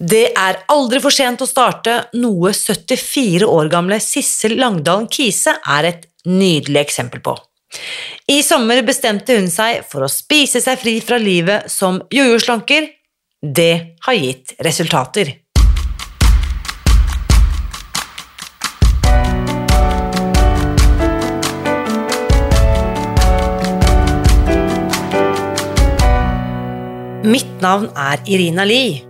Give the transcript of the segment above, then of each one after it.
Det er aldri for sent å starte, noe 74 år gamle Sissel Langdalen Kise er et nydelig eksempel på. I sommer bestemte hun seg for å spise seg fri fra livet som jojo-slanker. Det har gitt resultater. Mitt navn er Irina Lie.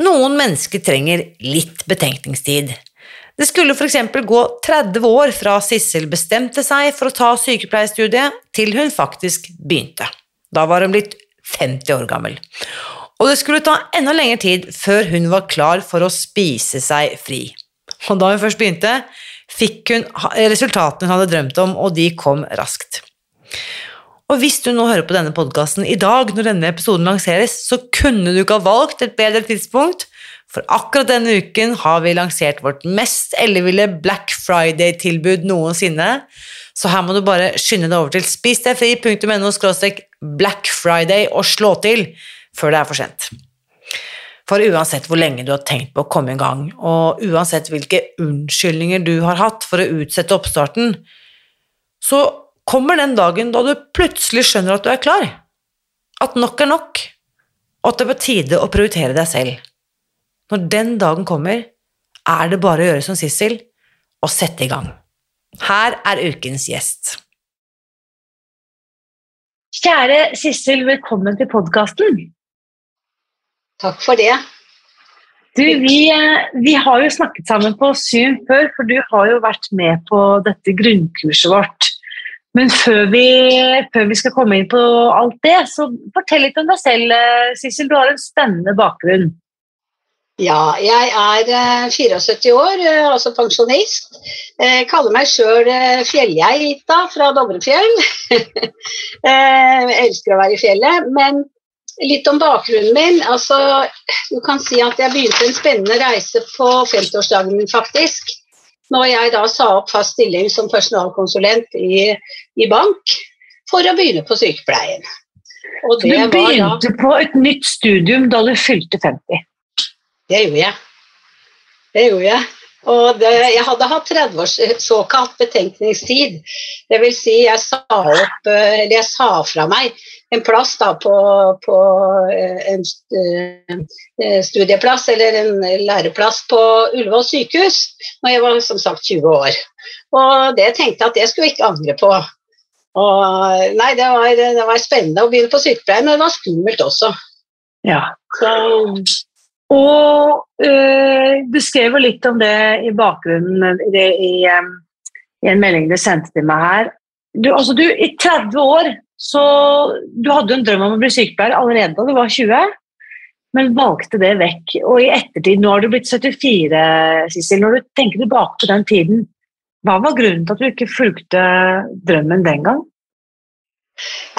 Noen mennesker trenger litt betenkningstid. Det skulle f.eks. gå 30 år fra Sissel bestemte seg for å ta sykepleierstudiet, til hun faktisk begynte. Da var hun blitt 50 år gammel. Og det skulle ta enda lengre tid før hun var klar for å spise seg fri. Og da hun først begynte, fikk hun resultatene hun hadde drømt om, og de kom raskt. Og hvis du nå hører på denne podkasten i dag, når denne episoden lanseres, så kunne du ikke ha valgt et bedre tidspunkt, for akkurat denne uken har vi lansert vårt mest elleville Black Friday-tilbud noensinne. Så her må du bare skynde deg over til spisdegfri.no Black Friday og slå til før det er for sent. For uansett hvor lenge du har tenkt på å komme i gang, og uansett hvilke unnskyldninger du har hatt for å utsette oppstarten, så kommer den dagen da du plutselig skjønner at du er klar. At nok er nok, og at det er på tide å prioritere deg selv. Når den dagen kommer, er det bare å gjøre som Sissel og sette i gang. Her er ukens gjest. Kjære Sissel, velkommen til podkasten. Takk for det. Du, vi, vi, har jo snakket sammen på Zoom før, for du har jo vært med på dette grunnkurset vårt men før vi, før vi, skal komme inn på alt det, så fortell litt om deg selv, eh, Sissel. Du har en spennende bakgrunn. Ja, jeg er 74 eh, år, eh, altså pensjonist. Jeg kaller meg sjøl fjellgeita fra Dovrefjell. Jeg elsker å være i fjellet. Men litt om bakgrunnen min. Altså, du kan si at jeg begynte en spennende reise på 50-årsdagen min, faktisk når jeg da sa opp fast stilling som personalkonsulent i, i bank for å begynne på sykepleien. du begynte da, på et nytt studium da du fylte 50? Det gjorde jeg. Det gjorde jeg. Og det, jeg hadde hatt 30 års såkalt betenkningstid. Dvs. Si jeg sa opp, eller jeg sa fra meg en plass da på, på eh, en eh, studieplass eller en læreplass på Ullevål sykehus når jeg var som sagt 20 år. Og det tenkte jeg at det skulle jeg ikke angre på. Og, nei, det var, det var, spennende å begynne på sykepleien, men det var skummelt også. Ja. Så, og øh, du skrev jo litt om det i bakgrunnen det, i, um, i, en melding du sendte til meg her. Du, altså, du, I 30 år så du hadde en drøm om å bli sykepleier allerede da du var 20, men valgte det vekk. Og i ettertid, nå har du blitt 74, Sissel. Når du tenker tilbake på den tiden, hva var grunnen til at du ikke fulgte drømmen den gang?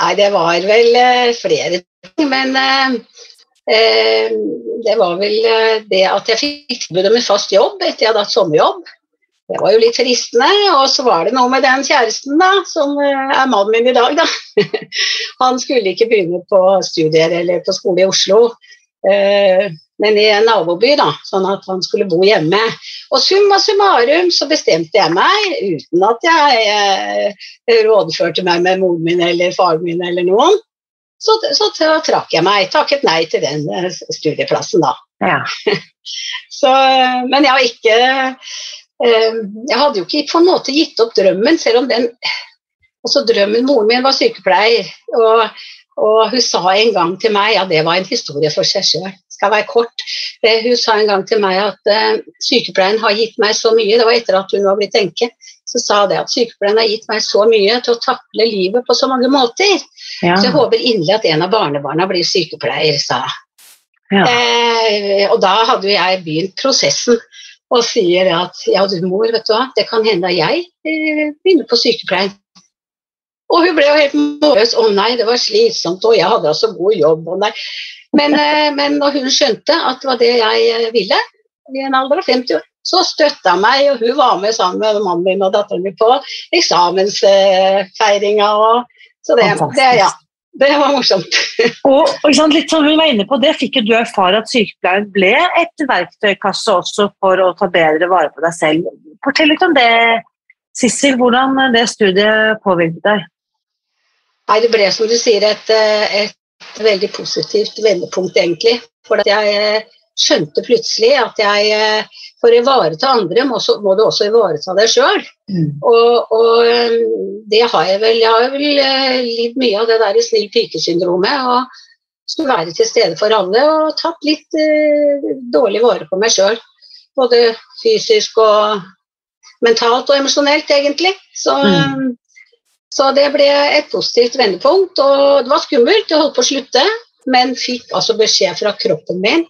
Nei, det var vel uh, flere ting, men det var vel det at jeg fikk tilbud om en fast jobb etter jeg hadde hatt sommerjobb. Det var jo litt fristende. Og så var det noe med den kjæresten, da, som eh, er mannen min i dag, da. Han skulle ikke begynne på studier eller på skole i Oslo, eh, men i en naboby, da, sånn at han skulle bo hjemme. Og summa summarum så bestemte jeg meg, uten at jeg eh, rådførte meg med moren min eller faren min eller noen, så, så trakk jeg meg. Takket nei til den studieplassen, da. Ja. Så, men jeg har ikke Jeg hadde jo ikke på en måte gitt opp drømmen, selv om den altså drømmen Moren min var sykepleier, og, og hun sa en gang til meg Ja, det var en historie for seg sjøl skal være kort. Hun sa en gang til meg at uh, sykepleien har gitt meg så mye, det var etter at hun var blitt enke, så sa det at sykepleien har gitt meg så mye til å takle livet på så mange måter. Ja. Så jeg håper inderlig at en av barnebarna blir sykepleier, sa ja. eh, Og da hadde jeg begynt prosessen og sier at ja, du mor, vet du hva, det kan hende at jeg eh, begynner på sykepleien. Og hun ble jo helt målløs. Å nei, det var slitsomt, og jeg hadde altså god jobb. og nei. Men, eh, men når hun skjønte at det var det jeg eh, ville, i en alder av 50 år, så støtta meg, og hun var med sammen med mannen min og datteren min på eksamensfeiringa. Så det, det, ja, det var morsomt. og, og litt som hun var inne på, Det fikk jo du erfare at sykepleien ble et verktøykasse også for å ta bedre vare på deg selv. Fortell litt om det, Sissel, hvordan det studiet påvirket deg? Nei, Det ble som du sier et, et veldig positivt vendepunkt, egentlig. For jeg skjønte plutselig at jeg for å ivareta andre må, må du også ivareta deg sjøl. Mm. Og, og, eh, det har jeg vel. Jeg har vel lidd mye av det der i snill pike-syndromet. og Skulle være til stede for alle og tatt litt eh, dårlig vare på meg sjøl. Både fysisk og mentalt og emosjonelt, egentlig. Så mm. Så det ble et positivt vendepunkt. Og det var skummelt, jeg holdt på å slutte, men fikk altså beskjed fra kroppen min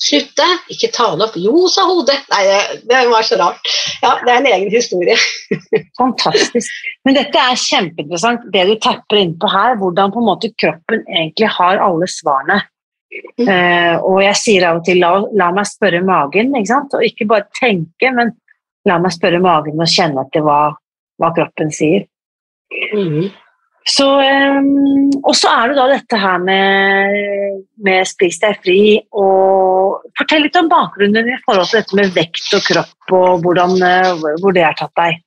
Slutte, ikke ta det opp. Jo, sa hodet. Nei, det var så rart. Ja, det er en egen historie. Fantastisk. Men dette er kjempeinteressant, det du tapper inn på her. Hvordan på en måte kroppen egentlig har alle svarene. Mm. Uh, og jeg sier av og til la, la meg spørre magen, ikke sant? og ikke bare tenke, men la meg spørre magen og kjenne etter hva, hva kroppen sier. Mm. Så, um, og så er det da dette her med, med spis deg fri. og Fortell litt om bakgrunnen i forhold til dette med vekt og kropp, og hvordan, uh, hvor det har tatt deg.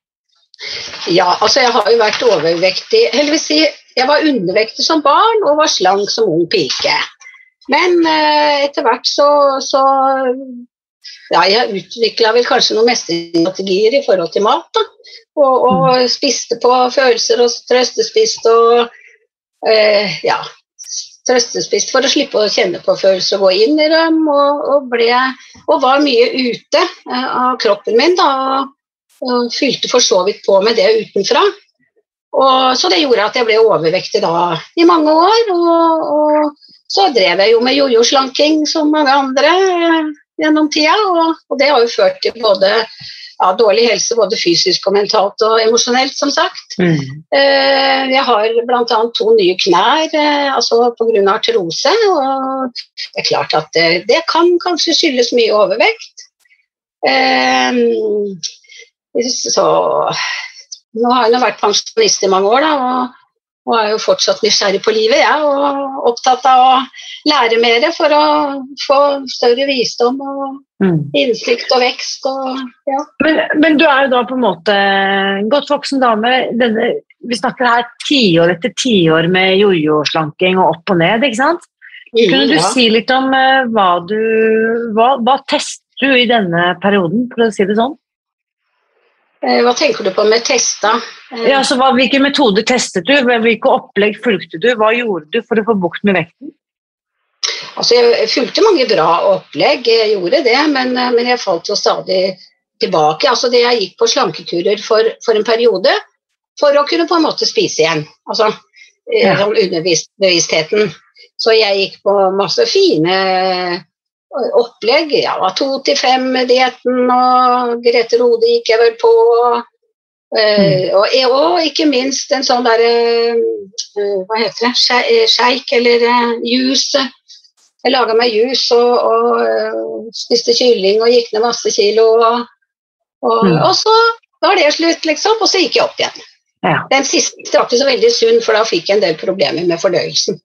Ja, altså jeg har jo vært overvektig Eller vil si, jeg var undervektig som barn og var slank som ung pike. Men uh, etter hvert så, så ja, jeg utvikla vel kanskje noen mestringsstrategier i forhold til mat. da. Og, og mm. spiste på følelser og trøstespiste og eh, ja, trøstespist for å slippe å kjenne på følelser og gå inn i dem. Og, og, ble, og var mye ute eh, av kroppen min da, og, fylte for så vidt på med det utenfra. Og, så det gjorde at jeg ble overvektig da i mange år. Og, og så drev jeg jo med jojo-slanking som mange andre eh, gjennom tida, og, og, det har jo ført til både ja, dårlig helse både fysisk og mentalt og emosjonelt, som sagt. Mm. Eh, jeg har bl.a. to nye knær eh, altså pga. artrose. Og det er klart at det, det, kan kanskje skyldes mye overvekt. Eh, så nå har jeg nå vært pensjonist i mange år, da, og og er jo fortsatt nysgjerrig på livet, jeg. Ja, og opptatt av å lære mer for å få større visdom og mm. innsikt og vekst. Og, ja. men, men, du er jo da på en måte godt voksen dame. Denne, vi snakker her tiår etter tiår med jojo-slanking og opp og ned, ikke sant? Kunne du ja. si litt om uh, hva du hva, hva tester du i denne perioden, for å si det sånn? Eh, hva tenker du på med testa? Eh, ja, så hva, Hvilke metoder testet du? Hvilke opplegg fulgte du? Hva gjorde du for å få bukt med vekten? Altså, Jeg fulgte mange bra opplegg, jeg gjorde det, men, eh, men jeg falt jo stadig tilbake. Altså, det Jeg gikk på slankekurer for, for, en periode for å kunne på en måte spise igjen. Altså ja. sånn underbevisstheten. Så jeg gikk på masse fine opplegg. Ja, to til fem-dietten, og Grete Rode gikk jeg vel på. Mm. og, og, ikke minst en sånn derre uh, Hva heter det? Sjeik eller juice. Jeg laga meg juice og, og spiste kylling og gikk ned masse kilo. Og, og, mm. og, så var det slutt, liksom. Og så gikk jeg opp igjen. Ja. Den siste var ikke så veldig sunn, for da fikk jeg en del problemer med fordøyelsen.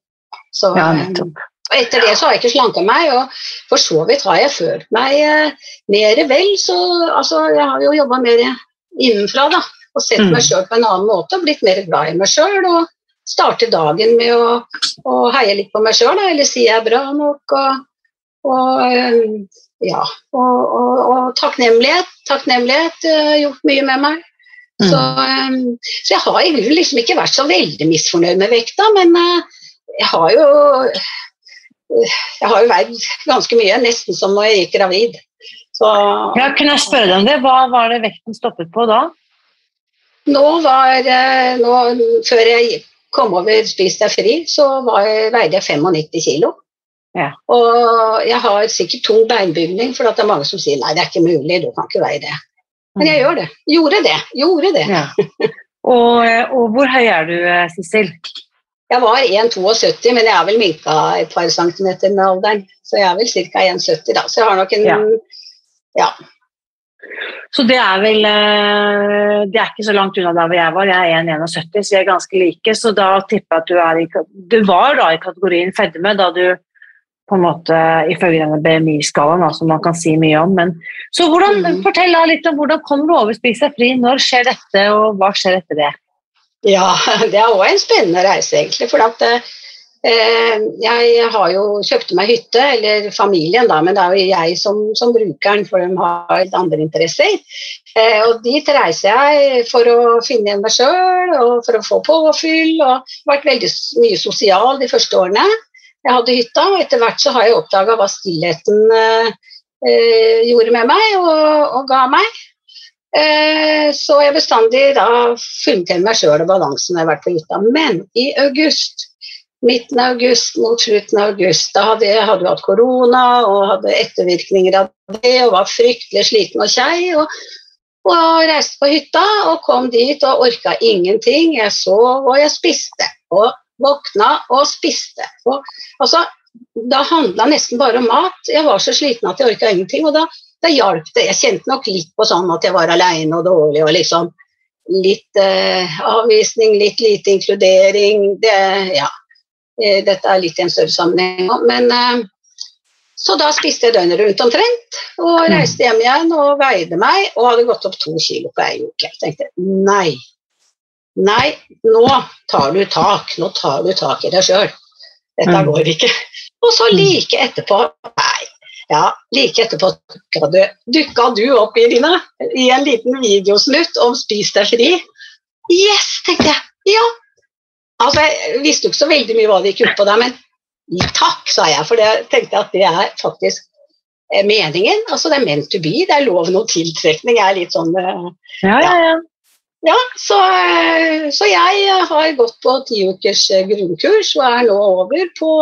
Så, ja, nettopp. Og etter det så har jeg ikke slanka meg, og for så vidt har jeg følt meg eh, mer vel. Så altså, jeg har jo jobba mer innenfra, da. Og sett mm. meg sjøl på en annen måte, og blitt mer glad i meg sjøl. Og starte dagen med å, å, heie litt på meg sjøl, eller si jeg er bra nok. Og, og, ja. Og, og, og takknemlighet. Takknemlighet uh, gjort mye med meg. Mm. Så, um, så, jeg har liksom ikke vært så veldig misfornøyd med vekta, men uh, jeg har jo jeg har jo veid ganske mye, nesten som når jeg gikk gravid. Så, ja, kunne jeg spørre deg om det? Hva var det vekten stoppet på da? Nå var nå, Før jeg kom over Spis deg fri, så var, veide jeg 95 kilo. Ja. Og jeg har sikkert tung beinbygning, for det er mange som sier nei, det er ikke mulig, du kan ikke veie det. Men jeg mm. gjør det. Gjorde det. Gjorde det. Ja. Og, og, hvor høy er du, Sissel? Jeg var 1,72, men jeg er vel minka et par centimeter med alderen. Så jeg er vel ca. 1,70 da. Så jeg har nok en ja. ja. Så det er vel eh, Det er ikke så langt unna der hvor jeg var. Jeg er 1,71, så vi er ganske like. Så da tipper jeg at du er i Du var da i kategorien fedme da du på en måte ifølge denne BMI-skalaen, som man kan si mye om. Men, så hvordan, mm. Fortell litt om hvordan kommer du over Spis deg fri, når skjer dette, og hva skjer etter det? Ja, det er òg en spennende reise, egentlig. For at, eh, jeg har jo kjøpte meg hytte, eller familien, da, men det er jo jeg som, som bruker den, for de har litt andre interesser. Eh, og dit reiser jeg for å finne igjen meg sjøl og for å få påfyll. Og vært veldig mye sosial de første årene jeg hadde hytta. Og etter hvert så har jeg oppdaga hva stillheten eh, eh, gjorde med meg og, og ga meg. Eh, så jeg bestandig da funnet igjen meg sjøl og balansen når jeg har vært på hytta. Men i august, midten av august mot slutten av august, da hadde jeg hadde hatt korona og hadde ettervirkninger av det og var fryktelig sliten og kjei. Og, og reiste på hytta og kom dit og orka ingenting. Jeg sov og jeg spiste. Og våkna og spiste. Og, altså, da handla nesten bare om mat. Jeg var så sliten at jeg orka ingenting. Og da, da hjalp det. Jeg kjente nok litt på sånn at jeg var aleine og dårlig og liksom litt eh, avvisning, litt lite inkludering. Det, ja. Eh, dette er litt i en større sammenheng. Men eh, så da spiste jeg døgnet rundt omtrent, og mm. reiste hjem igjen og veide meg og hadde gått opp to kilo på ei uke. Jeg tenkte nei, Nei, nå tar du tak. Nå tar du tak i deg sjøl. Dette mm. går ikke. Og så like etterpå Nei, ja, like etterpå dukka du, opp, Irina, i en liten videosnutt om Spis deg fri. Yes, tenkte jeg. Ja. Altså, Jeg visste jo ikke så veldig mye hva det gikk ut på der, men takk, sa jeg. For det tenkte jeg at det er faktisk eh, meningen. Altså, det er meant to be. Det er lov og tiltrekning. Jeg er litt sånn eh, Ja, ja, ja. Ja, så, eh, så, jeg har gått på ti ukers grunnkurs og er nå over på,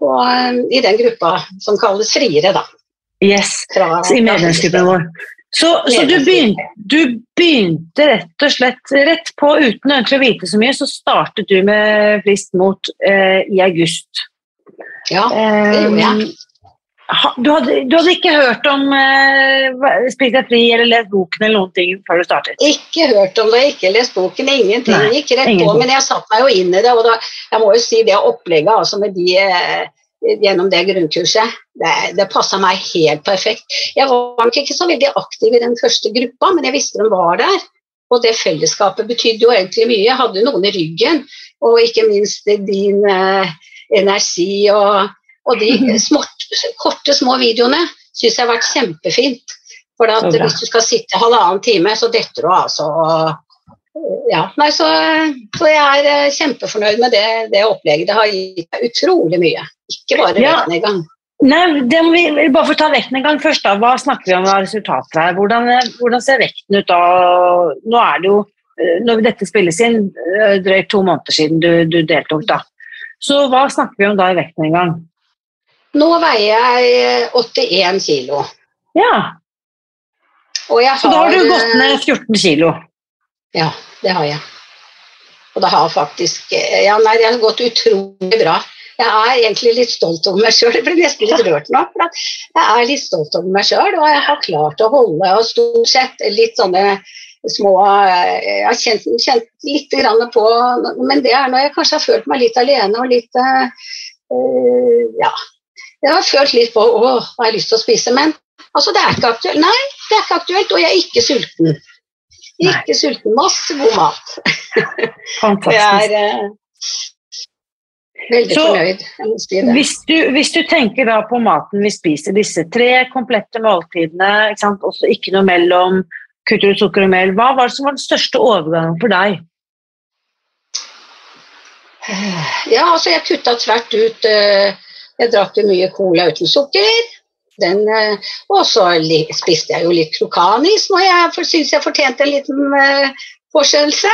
på, eh, i den gruppa som kalles friere, da. Yes, Fra, i medlemsgruppen vår. Så, så du, begynte, du, begynte, rett og slett rett på, uten egentlig å vite så mye, så startet du med frist mot eh, i august. Ja, det gjorde jeg. Du hadde, du hadde, ikke hørt om eh, Spis deg fri eller lest boken eller noen ting før du startet? Ikke hørt om det, ikke lest boken, ingenting. Nei, gikk rett ingenting. på, men jeg satte meg jo inn i det. Og da, jeg må jo si det opplegget altså med de eh, gjennom det grunnkurset, det, det passa meg helt perfekt. Jeg var nok ikke så veldig aktiv i den første gruppa, men jeg visste de var der. Og det fellesskapet betydde jo egentlig mye. Jeg hadde noen i ryggen, og ikke minst din eh, energi og, og de små korte, små videoene syns jeg har vært kjempefint. For at hvis du skal sitte halvannen time, så detter du altså ja, nei, så, så, jeg er eh, kjempefornøyd med det, det, opplegget. Det har gitt meg utrolig mye. Ikke bare ja. gang. Nei, det må vi, bare for å ta vekten en gang først. da, Hva snakker vi om av resultater her? Hvordan, hvordan, ser vekten ut da? Nå er det jo, eh, når dette spilles inn, eh, drøyt to måneder siden du, du deltok. da. Så hva snakker vi om da i vekten en gang? Nå veier jeg 81 eh, kilo. Ja. Har, Så da har du gått ned 14 kilo? Ja, det har jeg. Og det har faktisk eh, Ja, nei, det har gått utrolig bra. Jeg er egentlig litt stolt over meg sjøl. Jeg blir nesten litt rørt nå. for Jeg er litt stolt over meg sjøl, og jeg har klart å holde og stort sett litt sånne små eh, Jeg har kjent, kjent litt på Men det er når jeg kanskje har følt meg litt alene og litt uh, Ja, jeg har følt litt på å, har jeg lyst til å spise, men altså, det er ikke aktuelt. Nei, det er ikke aktuelt, og jeg er ikke sulten. Ikke sulten. Masse god mat. Fantastisk. jeg Er, eh, Veldig Så, fornøyd. Si. Hvis du, hvis du tenker da på maten vi spiser, disse tre komplette måltidene, ikke også ikke noe mellom kutter ut sukker og mel, hva var det som var den største overgangen for deg? Ja, altså jeg kutta tvert ut eh, Jeg drakk jo mye cola uten sukker. Den, eh, og så spiste jeg jo litt krokanis når jeg syns jeg fortjente en liten uh, påskjønnelse.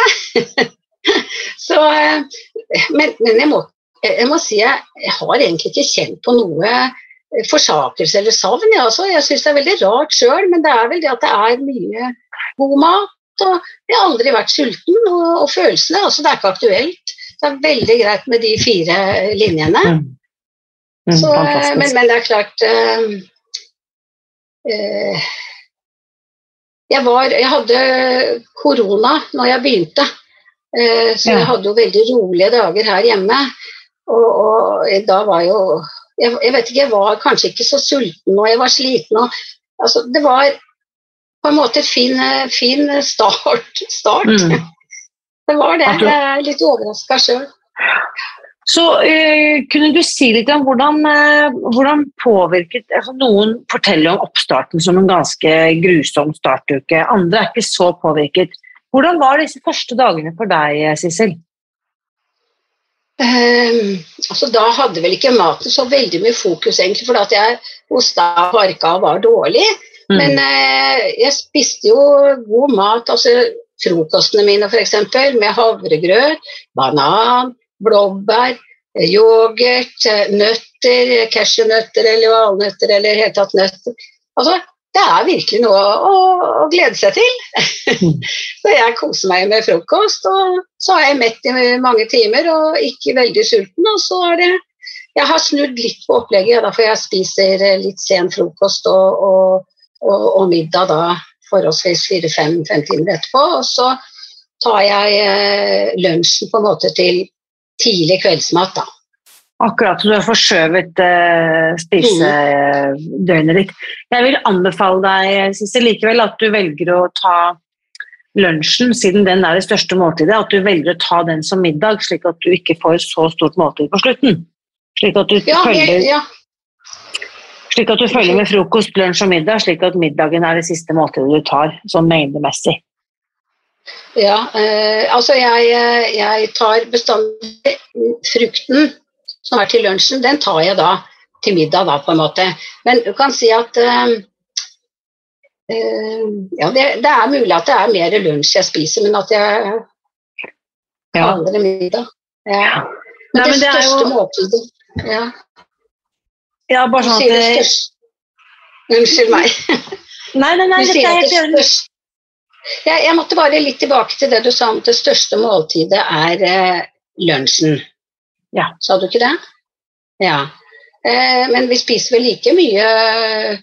så, eh, men, men jeg, må, jeg må si jeg, jeg har egentlig ikke kjent på noe forsakelse eller savn. Jeg, altså. jeg syns det er veldig rart sjøl, men det er vel det at det er mye god mat. Og jeg har aldri vært sulten, og, og følelsene altså Det er ikke aktuelt. Det er veldig greit med de fire linjene. Mm. Så, eh, men, men det er klart eh, eh, jeg, var, jeg hadde korona når jeg begynte, eh, så Ja. jeg hadde jo veldig rolige dager her hjemme. Og, og da var jo jeg, jeg vet ikke, jeg var kanskje ikke så sulten og jeg var sliten. Og, altså, det var på en måte en fin, eh, fin start. start. Mm. Det var det. Jeg er litt overraska sjøl. Så eh, kunne du si litt om hvordan, eh, hvordan påvirket altså Noen forteller om oppstarten som en ganske grusom startuke, andre er ikke så påvirket. Hvordan var disse første dagene for deg, Sissel? Um, altså, da hadde vel ikke maten så veldig mye fokus, egentlig, for at jeg hosta og harka og var dårlig. Mm. Men eh, jeg spiste jo god mat, altså frokostene mine f.eks. med havregrøt, banan, blåbær, yoghurt, nøtter, cashewnøtter eller valnøtter eller i det hele tatt nøtter. Altså, det er virkelig noe å, å glede seg til. så jeg koser meg med frokost, og så er jeg mett i mange timer og ikke veldig sulten. Og så er det Jeg har snudd litt på opplegget, da, for jeg spiser litt sen frokost og, og, og, og middag da forholdsvis fire-fem timer etterpå. Og så tar jeg eh, lunsjen på en måte til tidlig kveldsmat, da. Akkurat, så du har forskjøvet eh, spisedøgnet ditt. Jeg vil anbefale deg, Sissel, likevel at du velger å ta lunsjen, siden den er det største måltidet, at du velger å ta den som middag, slik at du ikke får så stort måltid på slutten. Slik at du Ja, følger ja, Slik at du følger med frokost, lunsj og middag, slik at middagen er det siste måltidet du tar, sånn mengdemessig. Ja eh, altså jeg, eh, jeg tar bestandig frukten som er til lunsjen, den tar jeg da til middag, da, på en måte. Men du kan si at eh, eh, Ja, det, det er mulig at det er mer lunsj jeg spiser, men at jeg Ja. kaller det middag. Ja. Men Nei, det men det det største jo- måltidet ja, Ja, bare sånn at det det, Unnskyld meg. Nei, nei, nei, at det største jeg, jeg måtte bare litt tilbake til det du sa om at det største måltidet er eh, lunsjen. Ja. Sa du ikke det? Ja. Eh, men vi spiser vel like mye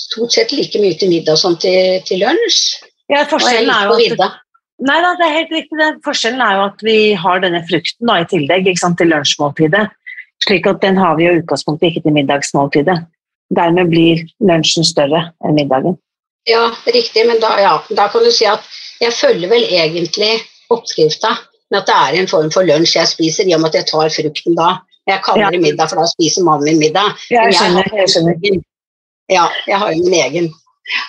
Stort sett like mye til middag som til, til lunsj. Ja, forskjellen er jo at. Nei da, det er helt riktig. Det. Forskjellen er jo at vi har denne frukten da, i tillegg sant, til lunsjmåltidet. Slik at den har vi jo i utgangspunktet ikke til middagsmåltidet. Dermed blir lunsjen større enn middagen. Ja, riktig, men da, ja, da kan du si at jeg følger vel egentlig oppskrifta, men at det er en form for lunsj jeg spiser, i og med at jeg tar frukten da. Jeg kaller Ja. det middag, for da spiser mannen min middag. Jeg skjønner, jeg, jeg skjønner. Ja, jeg har jo min egen.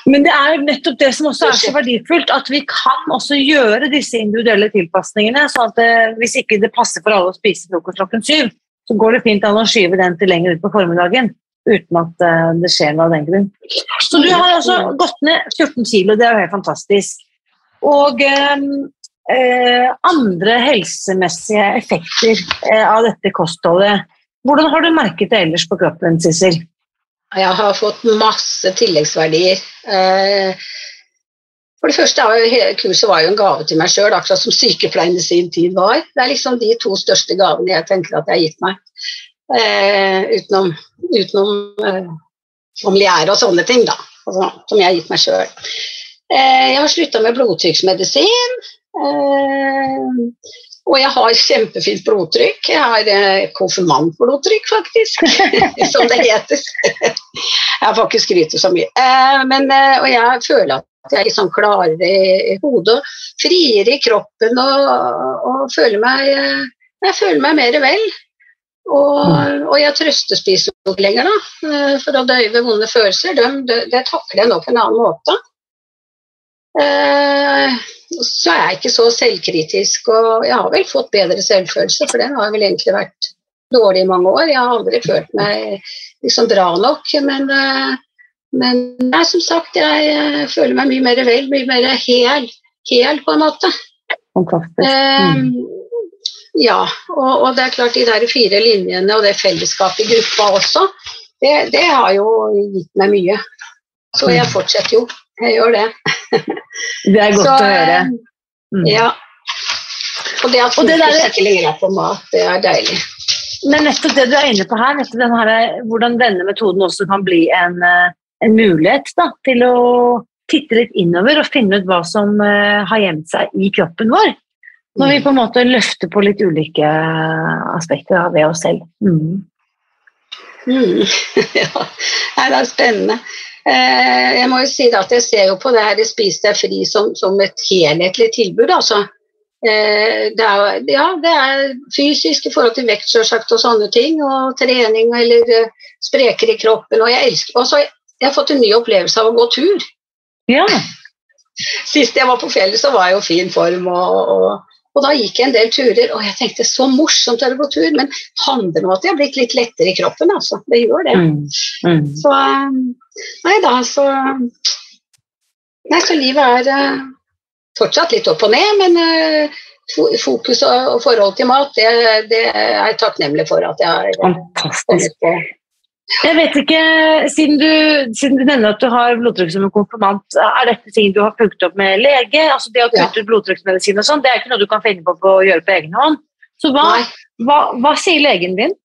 Men det er nettopp det som også er så verdifullt, at vi kan også gjøre disse individuelle tilpasningene. sånn at det, Hvis ikke det passer for alle å spise frokost klokken syv, så går det fint an å skyve den til lenger ut på formiddagen. Uten at eh, det skjer noe av den grunn. Så du har altså gått ned 14 kilo, det er jo helt fantastisk. Og eh, eh, andre helsemessige effekter eh, av dette kostholdet. Hvordan har du merket det ellers på kroppen, Sissel? Jeg har fått masse tilleggsverdier. Eh, For det første hele kurset var jo en gave til meg sjøl, akkurat som sykepleien i sin tid var. Det er liksom de to største gavene jeg tenker at jeg har gitt meg. Eh, utenom utenom eh, familiære og sånne ting, da. Altså, som jeg har gitt meg sjøl. Eh, jeg har slutta med blodtrykksmedisin. Eh, og jeg har kjempefint blodtrykk. Jeg har eh, konfirmantblodtrykk, faktisk, som det heter. jeg får ikke skryte så mye. Eh, men, eh, og jeg føler at jeg er liksom klarere i, hodet, friere i kroppen og, og føler meg Jeg føler meg mer vel. Og, og jeg trøstespiser ikke lenger, da, eh, for å døyve vonde følelser. Det, det, det takler jeg nå på en annen måte. Eh, så er jeg ikke så selvkritisk, og jeg har vel fått bedre selvfølelse, for den har vel egentlig vært dårlig i mange år. Jeg har aldri følt meg liksom bra nok, men, eh, men nei, som sagt, jeg eh, føler meg mye mer vel, mye mer hel, hel på en måte. Fantastisk. Mm. Ja, og, og, det er klart de der fire linjene og det fellesskapet i gruppa også, det, det har jo gitt meg mye. Så jeg mm. fortsetter jo. Jeg gjør det. Det er godt Så, å høre. Mm. Ja. Og det at fokus der... ikke lenger er på mat, det er deilig. Men nettopp det du er inne på her, her hvordan denne metoden også kan bli en, eh, en mulighet da, til å titte litt innover og finne ut hva som uh, har gjemt seg i kroppen vår. Når vi på en måte løfter på litt ulike aspekter av ved oss selv. Mm. Mm. ja, det er spennende. Eh, jeg må jo si at jeg ser jo på det her Spis deg fri som, som, et helhetlig tilbud. altså. Eh, det er, ja, det er fysisk i forhold til vekt selvsagt, og sånne ting. Og trening eller uh, spreker i kroppen. Og jeg elsker også, jeg har fått en ny opplevelse av å gå tur. Ja. Sist jeg var på fjellet, så var jeg jo fin form. og, og og da gikk jeg en del turer, og jeg tenkte så morsomt det er å gå tur, men handler om at jeg har blitt litt lettere i kroppen, altså. Det gjør det. Mm. Mm. Så um, Nei da, så Nei, så livet er uh, fortsatt litt opp og ned, men uh, fokus og, forhold til mat, det, det er jeg takknemlig for at jeg har kommet på. Jeg vet ikke, Siden du, siden du nevner at du har blodtrykk som en konfirmant, er dette ting du har fulgt opp med lege? Altså Det å kutte ut blodtrykksmedisin og sånn, det er ikke noe du kan finne på, på å gjøre på egen hånd. Så hva, hva, hva sier legen din?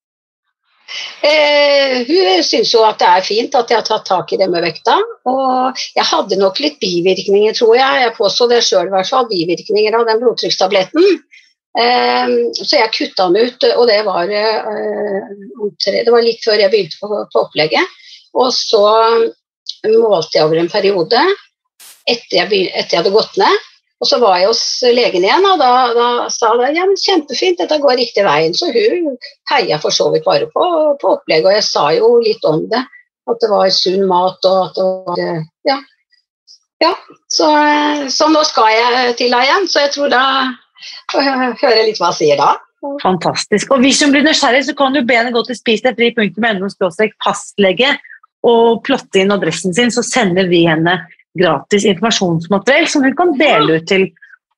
Eh, hun syns jo at det er fint at jeg har tatt tak i det med vekta. Og jeg hadde nok litt bivirkninger, tror jeg. Jeg påstår det sjøl, i hvert fall. Bivirkninger av den blodtrykkstabletten. Ehm, så jeg kutta den ut, og det var, eh, det var litt før jeg begynte på, opplegget. Og så målte jeg over en periode etter jeg, begynte, etter jeg hadde gått ned. Og så var jeg hos legen igjen, og da, da sa hun ja, kjempefint, dette går riktig veien. Så hun heia for så vidt bare på, på opplegget, og jeg sa jo litt om det. At det var sunn mat, og at det var Ja. ja så, så nå skal jeg til deg igjen, så jeg tror da høre litt hva han sier da. Fantastisk. Og hvis hun blir nysgjerrig, så kan du be henne gå til spisdegfri.no fastlege og plotte inn adressen sin, så sender vi henne gratis informasjonsmateriell som hun kan dele ut til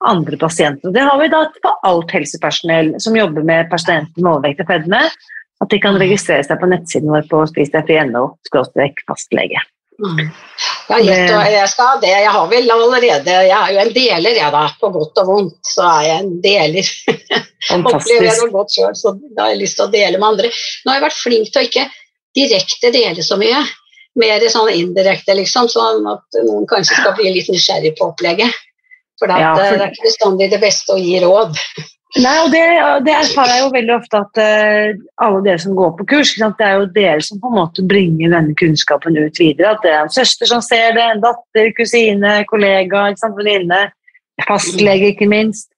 andre pasienter. Det har vi da for alt helsepersonell som jobber med pasienter med overvekt og fedme. At de kan registrere seg på nettsiden vår på spisdegfri.no fastlege. Ja, gjett og jeg skal det. Jeg har vel allerede Jeg er jo en deler, jeg, da. På godt og vondt så er jeg en deler. Opplever jeg noe godt sjøl, så da har jeg lyst til å dele med andre. Nå har jeg vært flink til å ikke direkte dele så mye. Mer sånn indirekte, liksom, sånn at noen kanskje skal bli litt nysgjerrig på opplegget. For, ja, for... det er ikke bestandig det beste å gi råd. Nei, og det, det, erfarer jeg jo veldig ofte at uh, alle dere som går på kurs, det er jo dere som på en måte bringer denne kunnskapen ut videre. At det er en søster som ser det, en datter, kusine, kollega, venninne, fastlege ikke minst.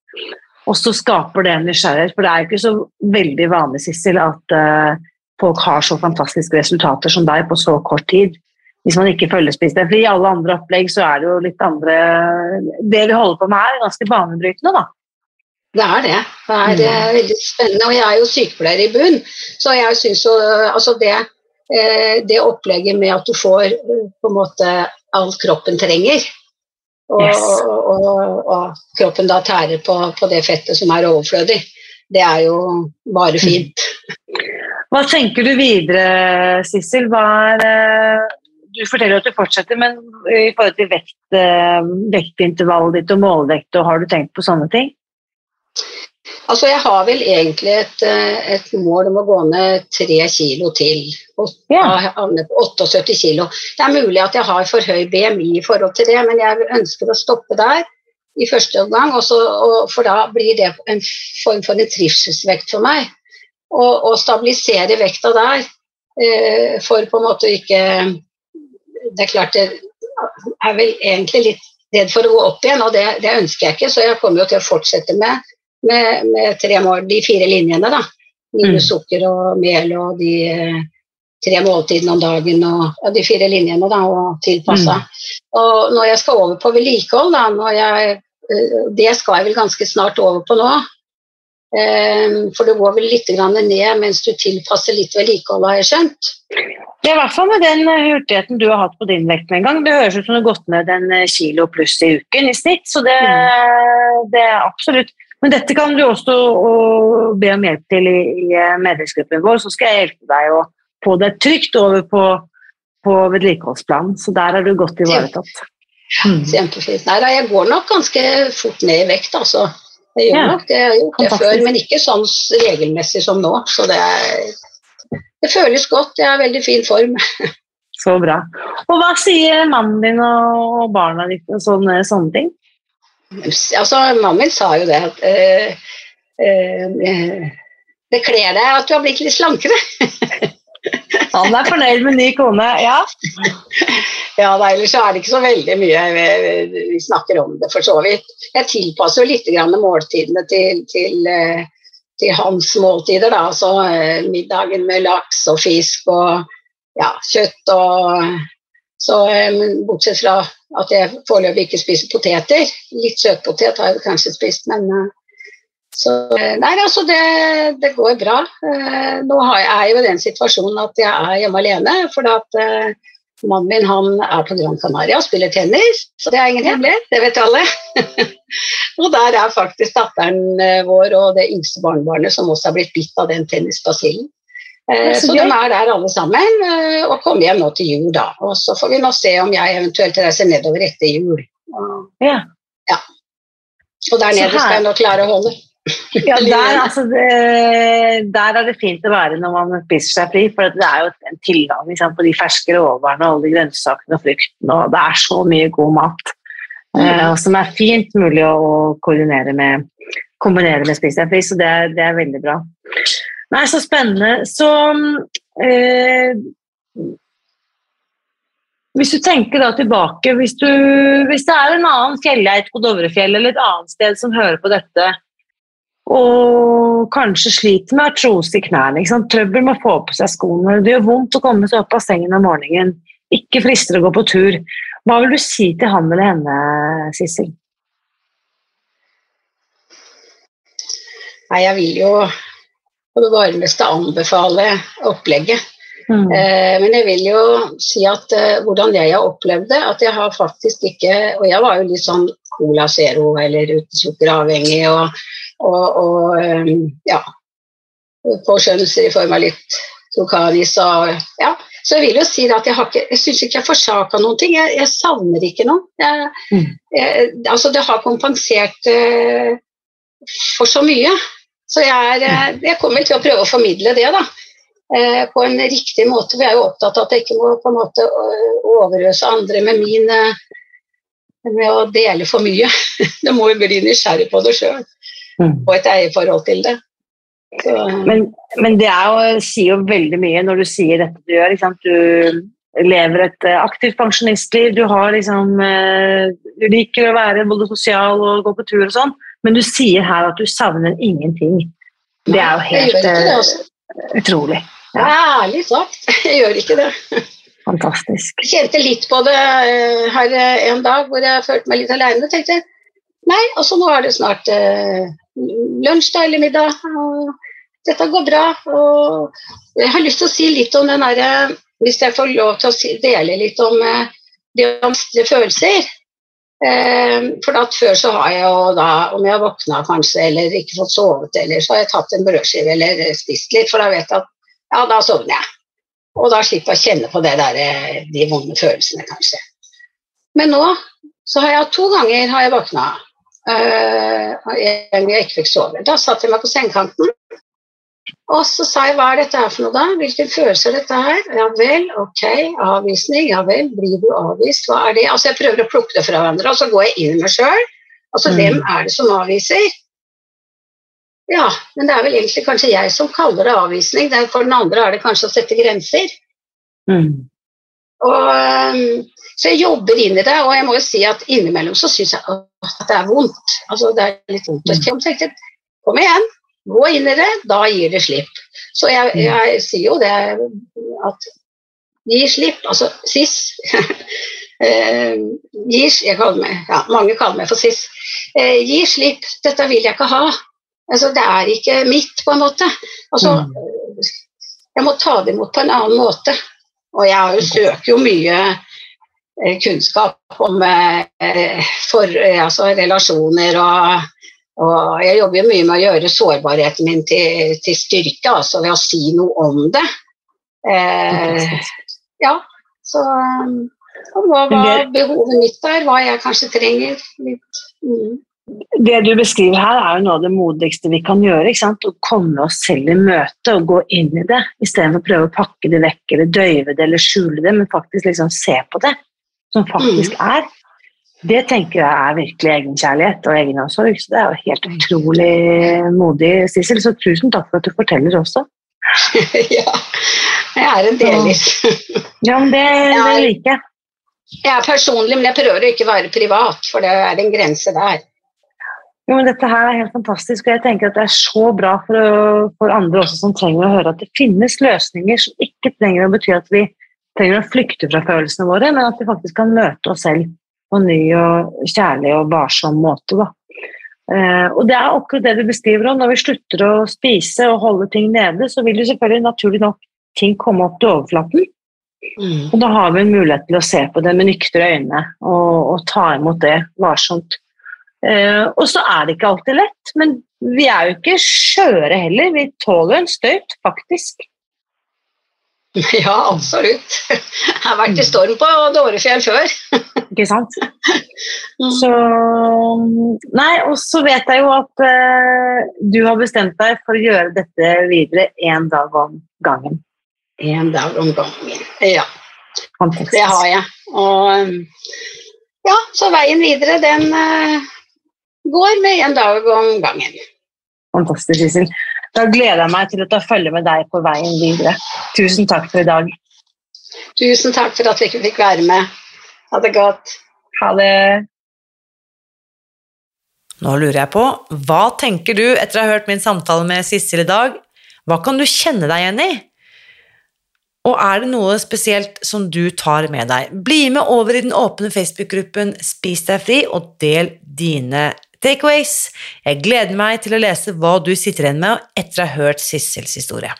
Og så skaper det en nysgjerrighet, for det er jo ikke så veldig vanlig Sissel, at uh, folk har så fantastiske resultater som deg på så kort tid. Hvis man ikke følger Spis for. I alle andre opplegg så er det jo litt andre Det vi holder på med her, er ganske banebrytende, da. Det er det. Det er, det er, veldig spennende. Og jeg er jo sykepleier i bunn, så jeg syns jo altså det, eh, det opplegget med at du får eh, på en måte alt kroppen trenger, og, yes. og, og, og kroppen da tærer på, på, det fettet som er overflødig, det er jo bare mm. fint. Hva tenker du videre, Sissel? Eh, du forteller at du fortsetter, men i forhold til vekt, vektintervallet ditt og målvekt, og har du tenkt på sånne ting? Altså, jeg har vel egentlig et, eh, et, mål om å gå ned tre kilo til. Og ja. havne på 78 kilo. Det er mulig at jeg har for høy BMI i forhold til det, men jeg ønsker å stoppe der i første omgang. Også, og, for da blir det en form for en trivselsvekt for meg. Og stabilisere vekta der eh, for på en måte ikke Det er klart det er vel egentlig litt redd for å gå opp igjen, og det, det ønsker jeg ikke, så jeg kommer jo til å fortsette med med, med tre mål, de fire linjene, da. Minus sukker og mel og de eh, tre måltidene om dagen og ja, de fire linjene da, og tilpassa. Og når jeg skal over på vedlikehold, da, jeg, eh, det skal jeg vel ganske snart over på nå. Eh, For det går vel litt ned mens du tilpasser litt vedlikehold, har jeg skjønt. Ja, I hvert fall med den hurtigheten du har hatt på din vekt med en gang. Det høres ut som du har gått ned en kilo pluss i uken i snitt, så det, det er absolutt Men dette kan du også og be om hjelp til i, i eh, medlemsgruppen vår, så skal jeg hjelpe deg å få deg trygt over på, på vedlikeholdsplanen. Så der er du godt ivaretatt. Mm. Kjempefint. Nei da, jeg går nok ganske fort ned i vekt, altså. Jeg gjør Ja, nok det. Jeg har gjort det før, men ikke sånn regelmessig som nå. Så det, er, det føles godt. Jeg er i veldig fin form. Så bra. Og hva sier mannen din og barna dine og sånne, sånne ting? Altså, Mannen min sa jo det at eh, eh, Det kler deg at du har blitt litt slankere. Han er fornøyd med ny kone, ja. Ja, da, ellers er det ikke så veldig mye vi, vi snakker om det, for så vidt. Jeg tilpasser jo litt grann måltidene til, til, til hans måltider. Da. Altså middagen med laks og fisk og ja, kjøtt og så, Bortsett fra at jeg foreløpig ikke spiser poteter. Litt søtpotet har jeg kanskje spist, men eh, så, eh, Nei, altså det, det går bra. Eh, Nå har jeg, er jeg jo i den situasjonen at jeg er hjemme alene. for at eh, Mannen min han er på Gran Canaria og spiller tennis, så det er ingen hemmelighet, det vet alle. og der er faktisk datteren vår og det yngste barnebarnet som også har blitt bitt av den tennisbasillen. Eh, Så de er der alle sammen eh, og kommer hjem nå til jul, da. Og så får vi nå se om jeg eventuelt reiser nedover etter jul. Ja. ja. og der nede skal jeg nå klare å holde. Ja, der, altså, det, der er det fint å være når man spiser seg fri, for det er jo en tilgang liksom, på de ferske råvarene og alle de grønnsakene og fruktene, og det er så mye god mat Mm. som er fint mulig å koordinere med, kombinere med spis deg fri, så det det er veldig bra. Nei, så spennende. Så eh, hvis du tenker da tilbake, hvis, du, hvis det er en annen fjellgeit på Dovrefjell eller et annet sted som hører på dette, og kanskje sliter med artrose i knærne, trøbbel med å få på seg skoene, det gjør vondt å komme seg opp av sengen om morgenen, ikke frister å gå på tur. Hva vil du si til han eller henne, Sissel? Nei, jeg vil jo på det varmeste anbefale opplegget. Mm. Eh, men jeg vil jo si at eh, hvordan jeg har opplevd det, at jeg har faktisk ikke Og jeg var jo litt sånn Cola Zero eller uten sukker avhengig og, og, og eh, ja Påskjønnelser i form av litt Trocanis og ja. Så jeg vil jo si at jeg har ikke Jeg syns ikke jeg forsaka noen ting. Jeg, jeg savner ikke noe. Jeg, Mm. jeg, altså det har kompensert eh, for så mye. Så jeg, er, eh, jeg kommer til å prøve å formidle det, da eh, på en riktig måte. For jeg er jo opptatt av at jeg ikke må på en måte øh, overøse andre med min med å dele for mye. Du må jo bli nysgjerrig på det sjøl, Mm. og et eierforhold til det. Så, Men, men det er jo, sier jo veldig mye når du sier dette du gjør. Du lever et eh, aktivt pensjonistliv, du, har liksom, eh, du liker å være både sosial og gå på tur og sånn, men du sier her at du savner ingenting. Det er jo helt eh, altså. utrolig. Ja, ærlig sagt, jeg gjør ikke det. Fantastisk. Jeg kjente litt på det øh, her øh, en dag hvor jeg følte meg litt aleine. tenkte jeg, nei, altså nå er det snart eh, lunsj eller middag. dette går bra. og Jeg har lyst til å si litt om den derre Hvis jeg får lov til å dele litt om det å mestre følelser. Eh, for at før så har jeg jo da, om jeg har våkna kanskje, eller ikke fått sovet, eller så har jeg tatt en brødskive eller spist litt, for da vet jeg at ja, da sovner jeg. Og da slipper jeg å kjenne på der, eh, de vonde følelsene, kanskje. Men nå så har jeg to ganger har jeg våkna. Uh, jeg, jeg ikke fikk sove. Da satte jeg meg på sengekanten. Og så sa jeg hva er dette her for noe, da? Hvilken følelse er dette her? Ja vel, ok, avvisning. Ja vel, blir du avvist? Hva er det? Altså Jeg prøver å plukke det fra hverandre, og så går jeg inn i meg sjøl. Altså, Mm. hvem er det som avviser? Ja, men det er vel egentlig kanskje jeg som kaller det avvisning. For den andre er det kanskje å sette grenser. Mm. Og, så jeg jobber inn i det, og jeg må jo si at innimellom så syns jeg at det er vondt. Altså det er litt vondt å kjenne. Så Kom igjen, gå inn i det, da gir det slipp. Så jeg, jeg sier jo det at gi slipp, altså SIS eh, gir, jeg kaller meg, ja, Mange kaller meg for SIS. Eh, gi slipp, dette vil jeg ikke ha. Altså, det er ikke mitt, på en måte. Altså, mm. Jeg må ta det imot på en annen måte. Og jeg søker jo mye eh, kunnskap om eh, for, eh, altså, relasjoner og, og jeg jobber jo mye med å gjøre sårbarheten min til, til styrke, altså ved å si noe om det. Eh, ja, så hva, var behovet mitt der? hva jeg kanskje trenger. Litt. Mm det du beskriver her, er jo noe av det modigste vi kan gjøre. Å komme oss selv i møte og gå inn i det, istedenfor å prøve å pakke det vekk eller døyve det eller skjule det, men faktisk liksom se på det som faktisk mm. er. Det tenker jeg er virkelig egenkjærlighet og egenomsorg. Så det er jo helt utrolig modig, Sissel. Så tusen takk for at du forteller også. ja, jeg er en deler. ja, men det, det liker jeg. Jeg er personlig, men jeg prøver å ikke være privat, for det er en grense der. Jo, men dette her er helt fantastisk, og jeg tenker at det er så bra for, for, andre også som trenger å høre at det finnes løsninger som ikke trenger å bety at vi trenger å flykte fra følelsene våre, men at vi faktisk kan møte oss selv en ny og kjærlig og varsom måte. Da. Eh, og det er akkurat det du beskriver om. Når vi slutter å spise og holde ting nede, så vil jo selvfølgelig naturlig nok ting komme opp til overflaten. Mm. Og da har vi en mulighet til å se på det med nyktre øyne og, og ta imot det varsomt. Uh, og så er det ikke alltid lett, men vi er jo ikke skjøre heller. Vi tåler en støyt, faktisk. Ja, absolutt. Jeg har vært i storm på Dårefjell før. Ikke sant. Så Nei, og så vet jeg jo at uh, du har bestemt deg for å gjøre dette videre én dag om gangen. Én dag om gangen, ja. Fantastisk. Det har jeg. Og ja, så veien videre, den uh, går med en dag om gangen. Fantastisk, Sissel. Da gleder jeg meg til å ta følge med deg på veien videre. Tusen takk for i dag. Tusen takk for at vi fikk være med. Ha det godt. Ha det. Nå lurer jeg på, hva tenker du etter å ha hørt min samtale med Sissel i dag? Hva kan du kjenne deg igjen i? Og er det noe spesielt som du tar med deg? Bli med over i den åpne Facebook-gruppen Spis deg fri, og del dine takeaways. Jeg gleder meg til å lese hva du sitter igjen med etter å ha hørt Sissels historie.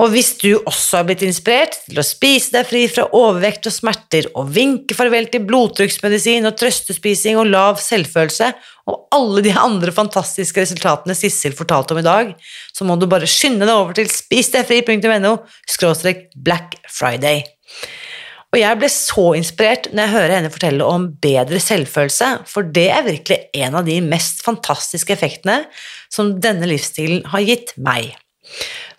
Og hvis du også har blitt inspirert til å spise deg fri fra overvekt og smerter, og vinke farvel til blodtrykksmedisin og trøstespising og lav selvfølelse, og alle de andre fantastiske resultatene Sissel fortalte om i dag, så må du bare skynde deg over til spisdegfri.no Black Friday. Og jeg ble så inspirert når jeg hører henne fortelle om bedre selvfølelse, for det er virkelig en av de mest fantastiske effektene som denne livsstilen har gitt meg.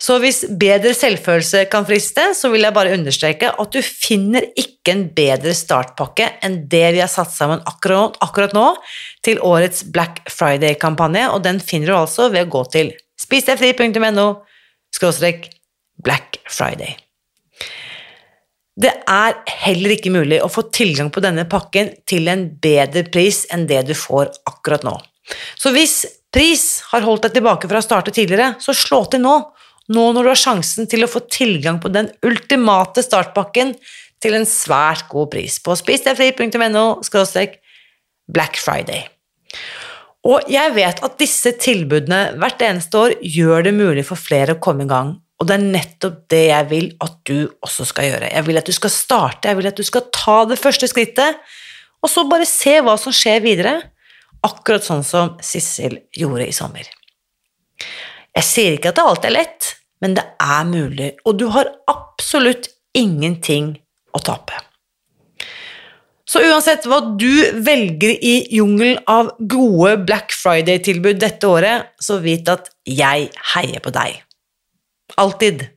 Så hvis bedre selvfølelse kan friste, så vil jeg bare understreke at du finner ikke en bedre startpakke enn det vi har satt sammen akkurat, akkurat nå til årets Black Friday-kampanje, og den finner du altså ved å gå til spisdegfri.no Black Friday. Det er heller ikke mulig å få tilgang på denne pakken til en bedre pris enn det du får akkurat nå. Så hvis pris har holdt deg tilbake fra å starte tidligere, så slå til nå. Nå når du har sjansen til å få tilgang på den ultimate startpakken til en svært god pris på spisdegfri.no Black Friday. Og jeg vet at disse tilbudene hvert eneste år gjør det mulig for flere å komme i gang og det er nettopp det jeg vil at du også skal gjøre. Jeg vil at du skal starte, jeg vil at du skal ta det første skrittet, og så bare se hva som skjer videre, akkurat sånn som Sissel gjorde i sommer. Jeg sier ikke at det alltid er lett, men det er mulig, og du har absolutt ingenting å tape. Så uansett hva du velger i jungelen av gode Black Friday-tilbud dette året, så vit at jeg heier på deg. Alltid.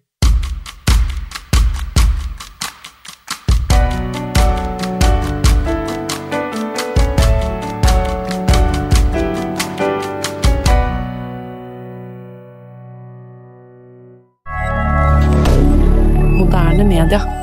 Moderne media.